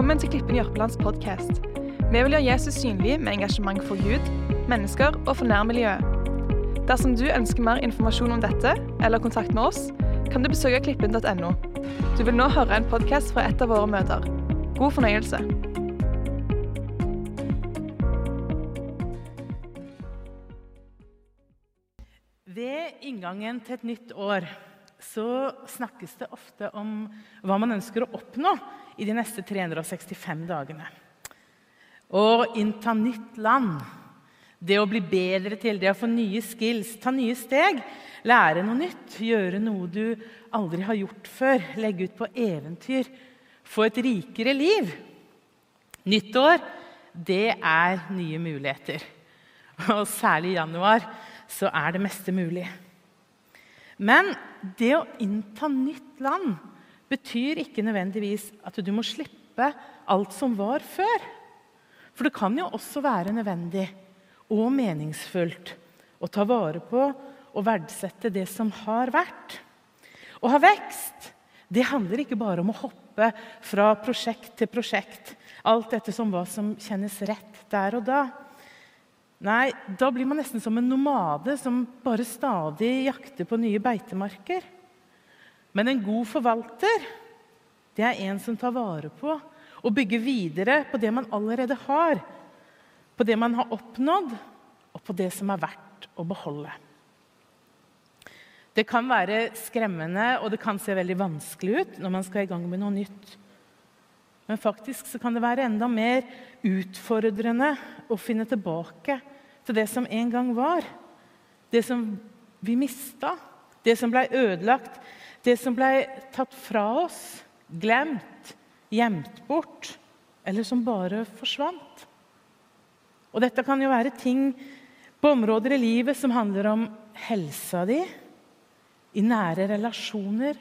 Velkommen til Klippen Jørpelands podkast. Vi vil gjøre Jesus synlig med engasjement for Gud, mennesker og for nærmiljøet. Dersom du ønsker mer informasjon om dette, eller kontakt med oss, kan du besøke klippen.no. Du vil nå høre en podkast fra et av våre møter. God fornøyelse. Ved inngangen til et nytt år så snakkes det ofte om hva man ønsker å oppnå i de neste 365 dagene. Å innta nytt land, det å bli bedre til, det å få nye skills, ta nye steg, lære noe nytt, gjøre noe du aldri har gjort før, legge ut på eventyr, få et rikere liv. Nyttår, det er nye muligheter. Og særlig i januar så er det meste mulig. Men det å innta nytt land betyr ikke nødvendigvis at du må slippe alt som var før. For det kan jo også være nødvendig og meningsfullt å ta vare på og verdsette det som har vært. Å ha vekst det handler ikke bare om å hoppe fra prosjekt til prosjekt, alt etter som hva som kjennes rett der og da. Nei, da blir man nesten som en nomade som bare stadig jakter på nye beitemarker. Men en god forvalter det er en som tar vare på og bygger videre på det man allerede har, på det man har oppnådd, og på det som er verdt å beholde. Det kan være skremmende og det kan se veldig vanskelig ut når man skal i gang med noe nytt. Men faktisk så kan det være enda mer utfordrende å finne tilbake til det som en gang var. Det som vi mista, det som ble ødelagt, det som ble tatt fra oss, glemt, gjemt bort, eller som bare forsvant. Og dette kan jo være ting på områder i livet som handler om helsa di, i nære relasjoner,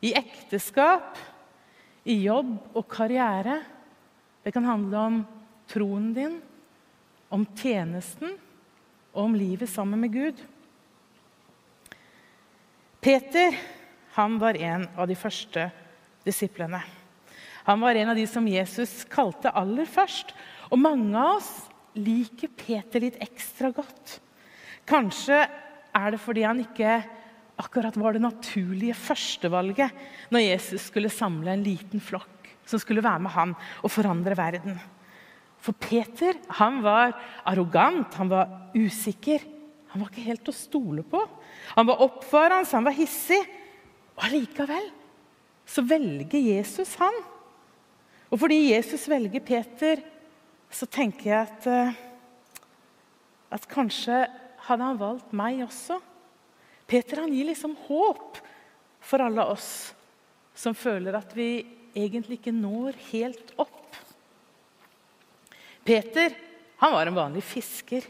i ekteskap, i jobb og karriere. Det kan handle om troen din, om tjenesten og om livet sammen med Gud. Peter han var en av de første disiplene. Han var en av de som Jesus kalte aller først. Og mange av oss liker Peter litt ekstra godt. Kanskje er det fordi han ikke akkurat var det naturlige førstevalget når Jesus skulle samle en liten flokk som skulle være med han og forandre verden. For Peter han var arrogant, han var usikker. Han var ikke helt å stole på. Han var oppfarende, han var hissig. Allikevel så velger Jesus han. Og fordi Jesus velger Peter, så tenker jeg at, eh, at kanskje hadde han valgt meg også. Peter han gir liksom håp for alle oss som føler at vi egentlig ikke når helt opp. Peter han var en vanlig fisker.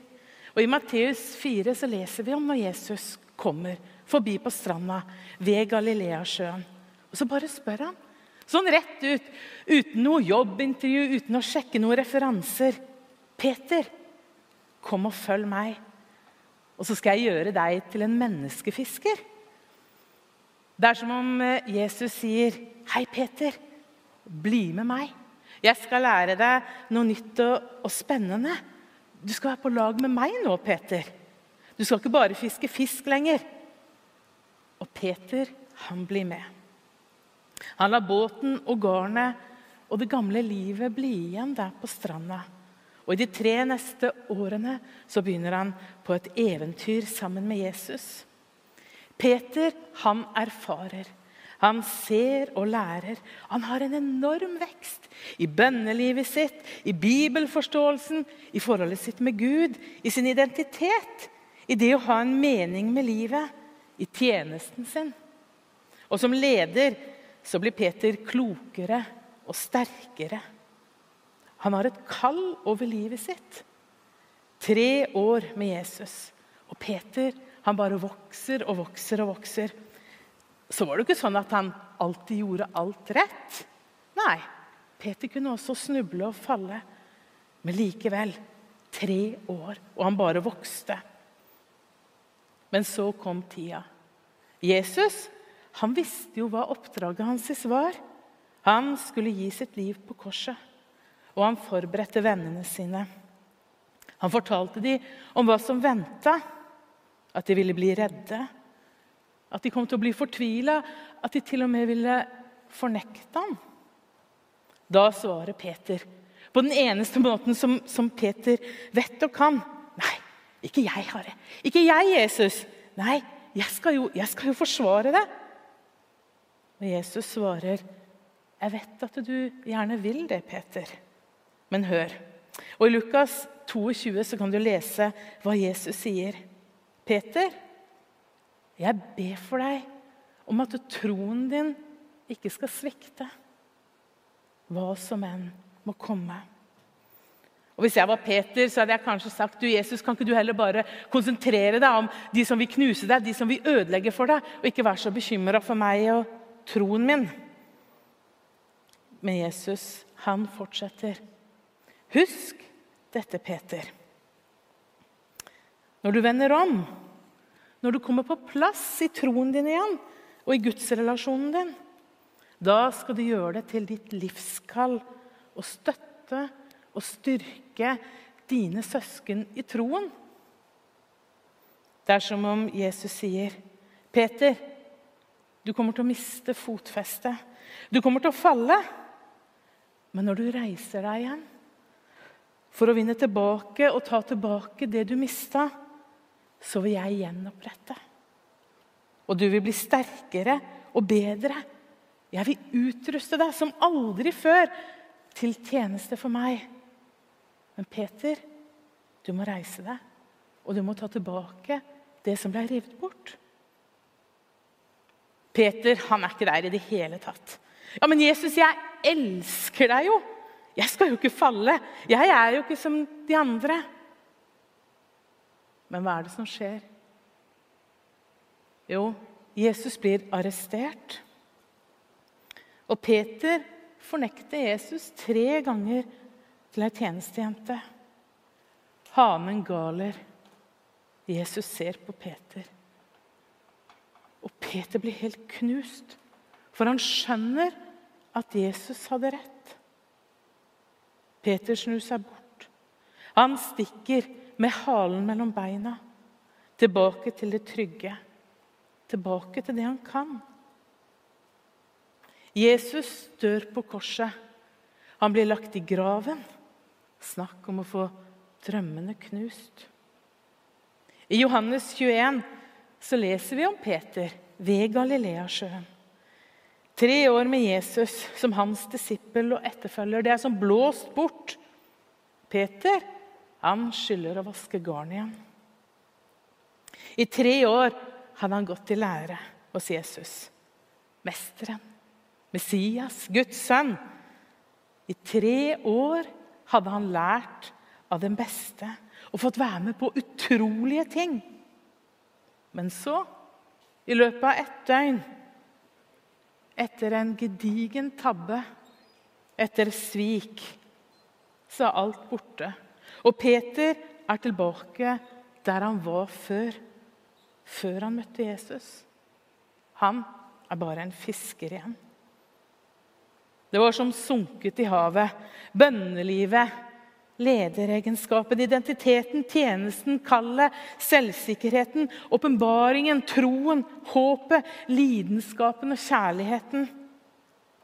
Og I Matteus 4 så leser vi om når Jesus kommer forbi på stranda ved Galileasjøen. Og så bare spør han, sånn rett ut, uten noe jobbintervju, uten å sjekke noen referanser. 'Peter, kom og følg meg, og så skal jeg gjøre deg til en menneskefisker.' Det er som om eh, Jesus sier, 'Hei, Peter, bli med meg.' Jeg skal lære deg noe nytt og, og, spennende. Du skal være på lag med meg nå, Peter. Du skal ikke bare fiske fisk lenger. Og Peter, han blir med. Han lar båten og garnet og det gamle livet bli igjen der på stranda. Og I de tre neste årene så begynner han på et eventyr sammen med Jesus. Peter han erfarer han ser og lærer. Han har en enorm vekst i bønnelivet sitt, i bibelforståelsen, i forholdet sitt med Gud, i sin identitet, i det å ha en mening med livet, i tjenesten sin. Og som leder så blir Peter klokere og sterkere. Han har et kall over livet sitt. Tre år med Jesus. Og Peter han bare vokser og vokser og vokser så var det ikke sånn at han alltid gjorde alt rett. Nei, Peter kunne også snuble og falle. Men likevel tre år, og han bare vokste. Men så kom tida. Jesus han visste jo hva oppdraget hans var. Han skulle gi sitt liv på korset, og han forberedte vennene sine. Han fortalte dem om hva som venta, at de ville bli redde, at de kom til å bli fortvila, at de til og med ville fornekte ham. Da svarer Peter, på den eneste måten som, som Peter vet og kan. Ikke jeg, Herre. Ikke jeg, Jesus. Nei, jeg skal jo, jeg skal jo forsvare det. Og Jesus svarer, 'Jeg vet at du gjerne vil det, Peter, men hør.' Og I Lukas 22 så kan du lese hva Jesus sier. 'Peter, jeg ber for deg om at troen din ikke skal svikte, hva som enn må komme.' Og Hvis jeg var Peter, så hadde jeg kanskje sagt du Jesus, kan ikke du heller bare konsentrere deg om de som vil knuse deg, de som vil ødelegge for deg, og ikke være så bekymra for meg og troen min. Men Jesus, han fortsetter. Husk dette, Peter. Når du vender om, når du kommer på plass i troen din igjen og i gudsrelasjonen din, da skal du gjøre det til ditt livskall å støtte og styrke dine søsken i troen. Det er som om Jesus sier, 'Peter, du kommer til å miste fotfestet. Du kommer til å falle. Men når du reiser deg igjen for å vinne tilbake og ta tilbake det du mista, så vil jeg gjenopprette. Og du vil bli sterkere og bedre. Jeg vil utruste deg som aldri før til tjeneste for meg. Men Peter, du må reise deg, og du må ta tilbake det som ble revet bort. Peter han er ikke der i det hele tatt. Ja, men Jesus, jeg elsker deg jo! Jeg skal jo ikke falle. Jeg er jo ikke som de andre. Men hva er det som skjer? Jo, Jesus blir arrestert. Og Peter fornekter Jesus tre ganger til ei tjenestejente. Hanen galer. Jesus ser på Peter. Og Peter blir helt knust, for han skjønner at Jesus hadde rett. Peter snur seg bort. Han stikker med halen mellom beina, tilbake til det trygge, tilbake til det han kan. Jesus dør på korset. Han blir lagt i graven. Snakk om å få drømmene knust. I Johannes 21 så leser vi om Peter ved Galileasjøen. Tre år med Jesus som hans disippel og etterfølger. Det er som blåst bort. Peter han skylder å vaske garn igjen. I tre år hadde han gått i lære hos Jesus. Mesteren, Messias, Guds sønn. I tre år hadde han lært av den beste og fått være med på utrolige ting. Men så, i løpet av ett døgn, etter en gedigen tabbe, etter svik, så er alt borte. Og Peter er tilbake der han var før, før han møtte Jesus. Han er bare en fisker igjen. Det var som sunket i havet. Bønnelivet lederegenskapen, identiteten, tjenesten, kallet, selvsikkerheten, åpenbaringen, troen, håpet, lidenskapen og kjærligheten.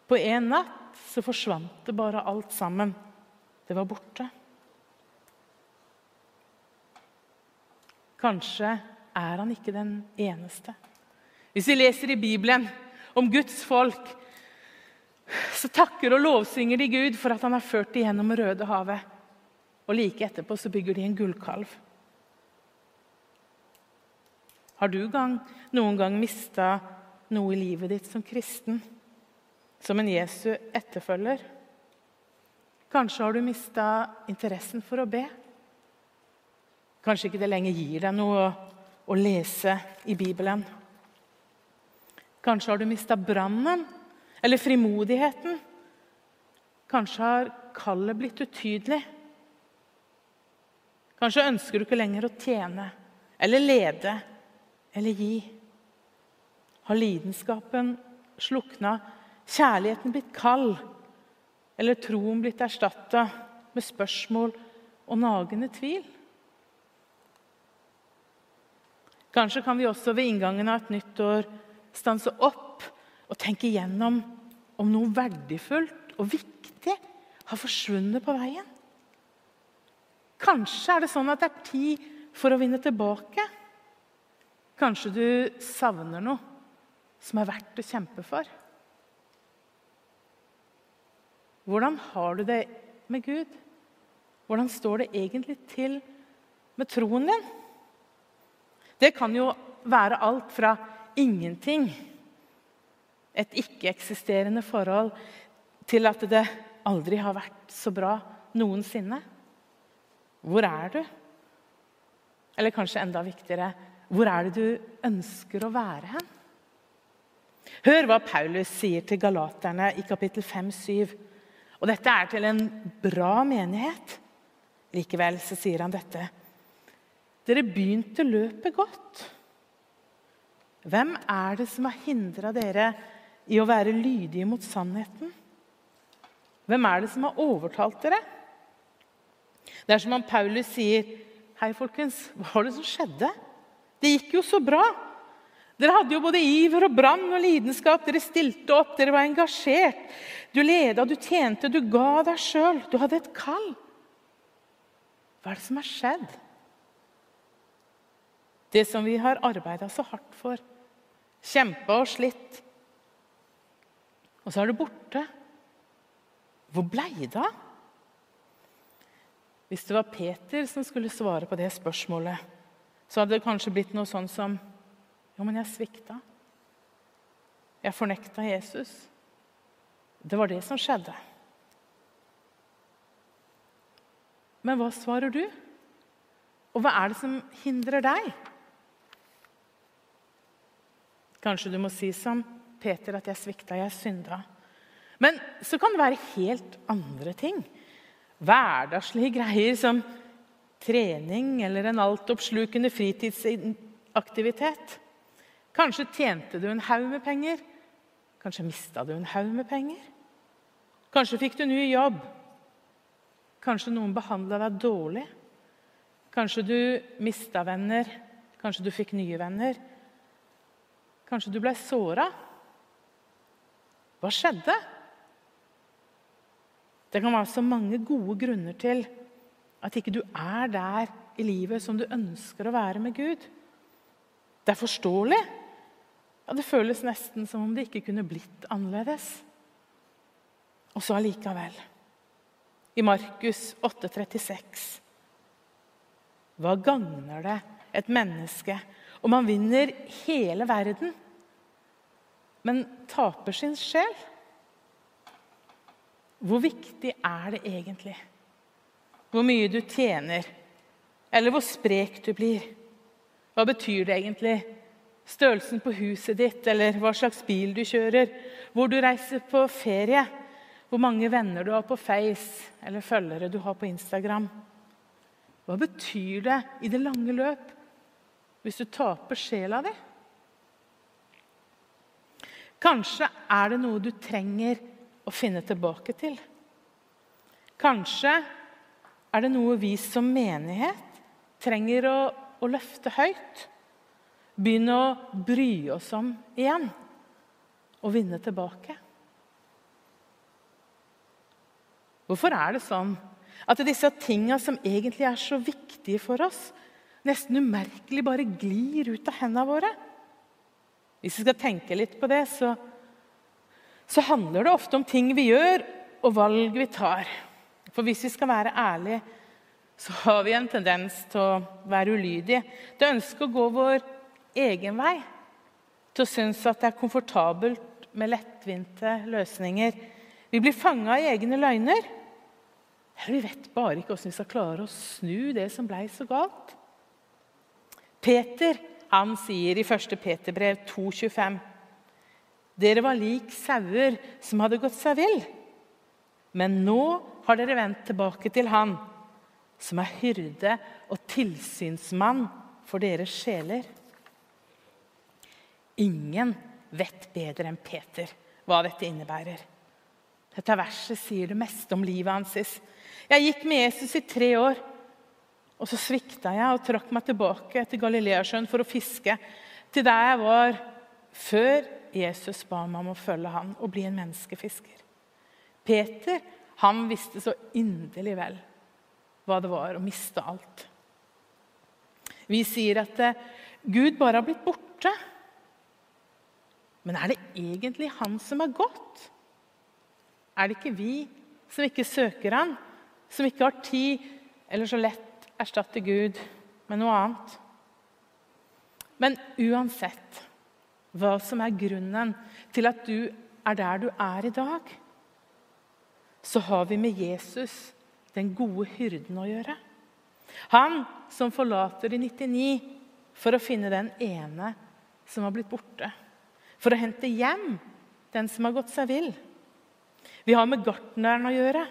På en natt så forsvant det bare alt sammen. Det var borte. Kanskje er han ikke den eneste. Hvis vi leser i Bibelen om Guds folk, så takker og lovsynger de Gud for at han har ført dem gjennom Rødehavet. Og like etterpå så bygger de en gullkalv. Har du gang, noen gang mista noe i livet ditt som kristen? Som en Jesu etterfølger? Kanskje har du mista interessen for å be? Kanskje ikke det lenger gir deg noe å lese i Bibelen? Kanskje har du mista brannen eller frimodigheten? Kanskje har kallet blitt utydelig? Kanskje ønsker du ikke lenger å tjene eller lede eller gi. Har lidenskapen slukna kjærligheten blitt kald, eller troen blitt erstatta med spørsmål og nagende tvil? Kanskje kan vi også ved inngangen av et nytt år stanse opp og tenke igjennom om noe verdifullt og viktig har forsvunnet på veien. Kanskje er det sånn at det er tid for å vinne tilbake. Kanskje du savner noe som er verdt å kjempe for. Hvordan har du det med Gud? Hvordan står det egentlig til med troen din? Det kan jo være alt fra ingenting, et ikke-eksisterende forhold, til at det aldri har vært så bra noensinne. Hvor er du? Eller kanskje enda viktigere hvor er det du ønsker å være hen? Hør hva Paulus sier til galaterne i kapittel 5-7. Og dette er til en bra menighet. Likevel så sier han dette. Dere begynte løpet godt. Hvem er det som har hindra dere i å være lydige mot sannheten? Hvem er det som har overtalt dere? Det er som om Paulus sier, 'Hei, folkens, hva var det som skjedde?' Det gikk jo så bra. Dere hadde jo både iver og brann og lidenskap. Dere stilte opp, dere var engasjert. Du leda, du tjente, du ga deg sjøl. Du hadde et kall. Hva er det som har skjedd? Det som vi har arbeida så hardt for, kjempa og slitt. Og så er det borte. Hvor blei det av? Hvis det var Peter som skulle svare på det spørsmålet, så hadde det kanskje blitt noe sånn som Jo, men jeg svikta. Jeg fornekta Jesus. Det var det som skjedde. Men hva svarer du? Og hva er det som hindrer deg? Kanskje du må si som Peter at 'jeg svikta, jeg synda'. Men så kan det være helt andre ting. Hverdagslige greier som trening eller en altoppslukende fritidsaktivitet. Kanskje tjente du en haug med penger. Kanskje mista du en haug med penger. Kanskje fikk du ny jobb. Kanskje noen behandla deg dårlig. Kanskje du mista venner. Kanskje du fikk nye venner. Kanskje du ble såra. Hva skjedde? Det kan være så mange gode grunner til at ikke du er der i livet som du ønsker å være med Gud. Det er forståelig. Ja, Det føles nesten som om det ikke kunne blitt annerledes. Og så allikevel. I Markus 8,36 Hva gagner det et menneske om han vinner hele verden, men taper sin sjel. Hvor viktig er det egentlig? Hvor mye du tjener, eller hvor sprek du blir? Hva betyr det egentlig? Størrelsen på huset ditt, eller hva slags bil du kjører? Hvor du reiser på ferie? Hvor mange venner du har på Face, eller følgere du har på Instagram? Hva betyr det i det lange løp hvis du taper sjela di? Kanskje er det noe du trenger å finne tilbake til. Kanskje er det noe vi som menighet trenger å, å løfte høyt. Begynne å bry oss om igjen og vinne tilbake. Hvorfor er det sånn at disse tinga som egentlig er så viktige for oss, nesten umerkelig bare glir ut av hendene våre. Hvis vi skal tenke litt på det, så, så handler det ofte om ting vi gjør, og valg vi tar. For hvis vi skal være ærlige, så har vi en tendens til å være ulydige. Til å ønske å gå vår egen vei. Til å synes at det er komfortabelt med lettvinte løsninger. Vi blir fanga i egne løgner. Eller Vi vet bare ikke hvordan vi skal klare å snu det som blei så galt. Peter han sier i 1. Peterbrev 2,25.: Dere var lik sauer som hadde gått seg vill. Men nå har dere vendt tilbake til Han, som er hyrde og tilsynsmann for deres sjeler. Ingen vet bedre enn Peter hva dette innebærer. Dette verset sier det meste om livet hans. Jeg gikk med Jesus i tre år, og så svikta jeg og trakk meg tilbake til Galileasjøen for å fiske, til der jeg var før Jesus ba meg om å følge han og bli en menneskefisker. Peter han visste så inderlig vel hva det var å miste alt. Vi sier at eh, Gud bare har blitt borte. Men er det egentlig han som er gått? Er det ikke vi som ikke søker han, som ikke har tid eller så lett erstatte Gud med noe annet? Men uansett hva som er grunnen til at du er der du er i dag, så har vi med Jesus, den gode hyrden, å gjøre. Han som forlater de 99 for å finne den ene som har blitt borte. For å hente hjem den som har gått seg vill. Vi har med gartneren å gjøre.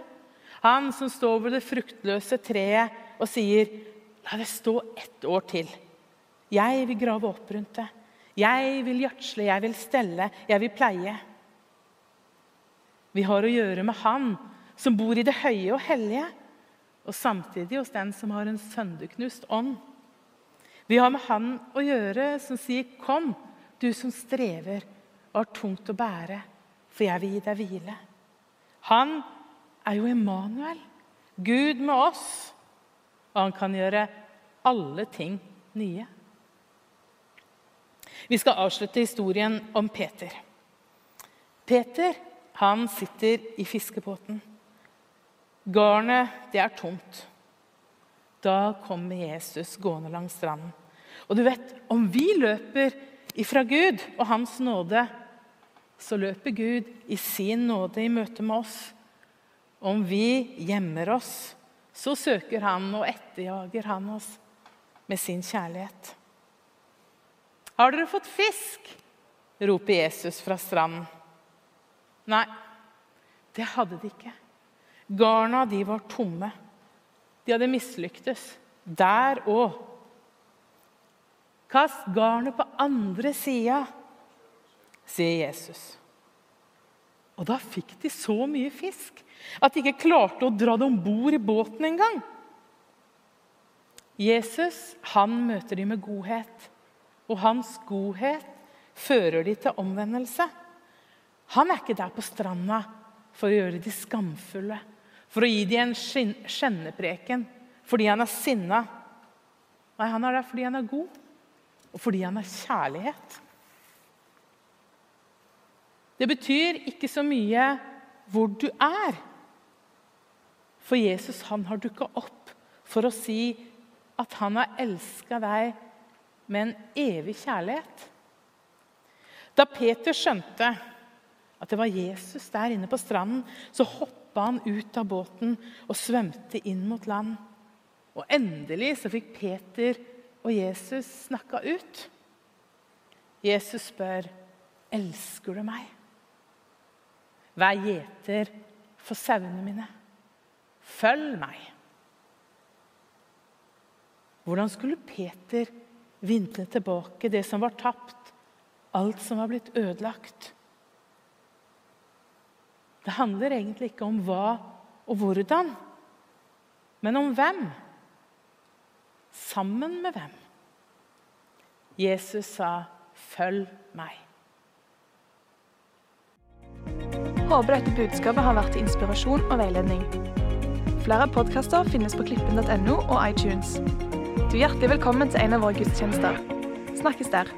Han som står ved det fruktløse treet og sier, 'La det stå ett år til. Jeg vil grave opp rundt det. Jeg vil gjødsle, jeg vil stelle, jeg vil pleie.' Vi har å gjøre med Han som bor i det høye og hellige, og samtidig hos den som har en sønderknust ånd. Vi har med Han å gjøre som sier, 'Kom, du som strever og har tungt å bære, for jeg vil gi deg hvile.' Han er jo Emanuel, Gud med oss, og han kan gjøre alle ting nye. Vi skal avslutte historien om Peter. Peter han sitter i fiskebåten. Garnet, det er tomt. Da kommer Jesus gående langs stranden. Og du vet, om vi løper ifra Gud og Hans nåde, så løper Gud i sin nåde i møte med oss. Om vi gjemmer oss, så søker Han og etterjager Han oss med sin kjærlighet. Har dere fått fisk? roper Jesus fra stranden. Nei, det hadde de ikke. Garna de var tomme. De hadde mislyktes der òg. Kast garnet på andre sida, sier Jesus. Og da fikk de så mye fisk at de ikke klarte å dra det om bord i båten engang. Jesus han møter dem med godhet, og hans godhet fører dem til omvendelse. Han er ikke der på stranda for å gjøre de skamfulle for å gi dem en skjennepreken fordi han er sinna. Nei, han er der fordi han er god, og fordi han er kjærlighet. Det betyr ikke så mye hvor du er. For Jesus han har dukka opp for å si at han har elska deg med en evig kjærlighet. Da Peter skjønte at det var Jesus der inne på stranden, så hoppa han ut av båten og svømte inn mot land. Og endelig så fikk Peter og Jesus snakka ut. Jesus spør, 'Elsker du meg?' Vær gjeter for sauene mine. Følg meg. Hvordan skulle Peter vinne tilbake det som var tapt, alt som var blitt ødelagt? Det handler egentlig ikke om hva og hvordan, men om hvem. Sammen med hvem. Jesus sa, 'Følg meg'. Håper dette budskapet har vært til inspirasjon og veiledning. Flere podkaster finnes på klippen.no og iTunes. Du er hjertelig velkommen til en av våre gudstjenester. Snakkes der.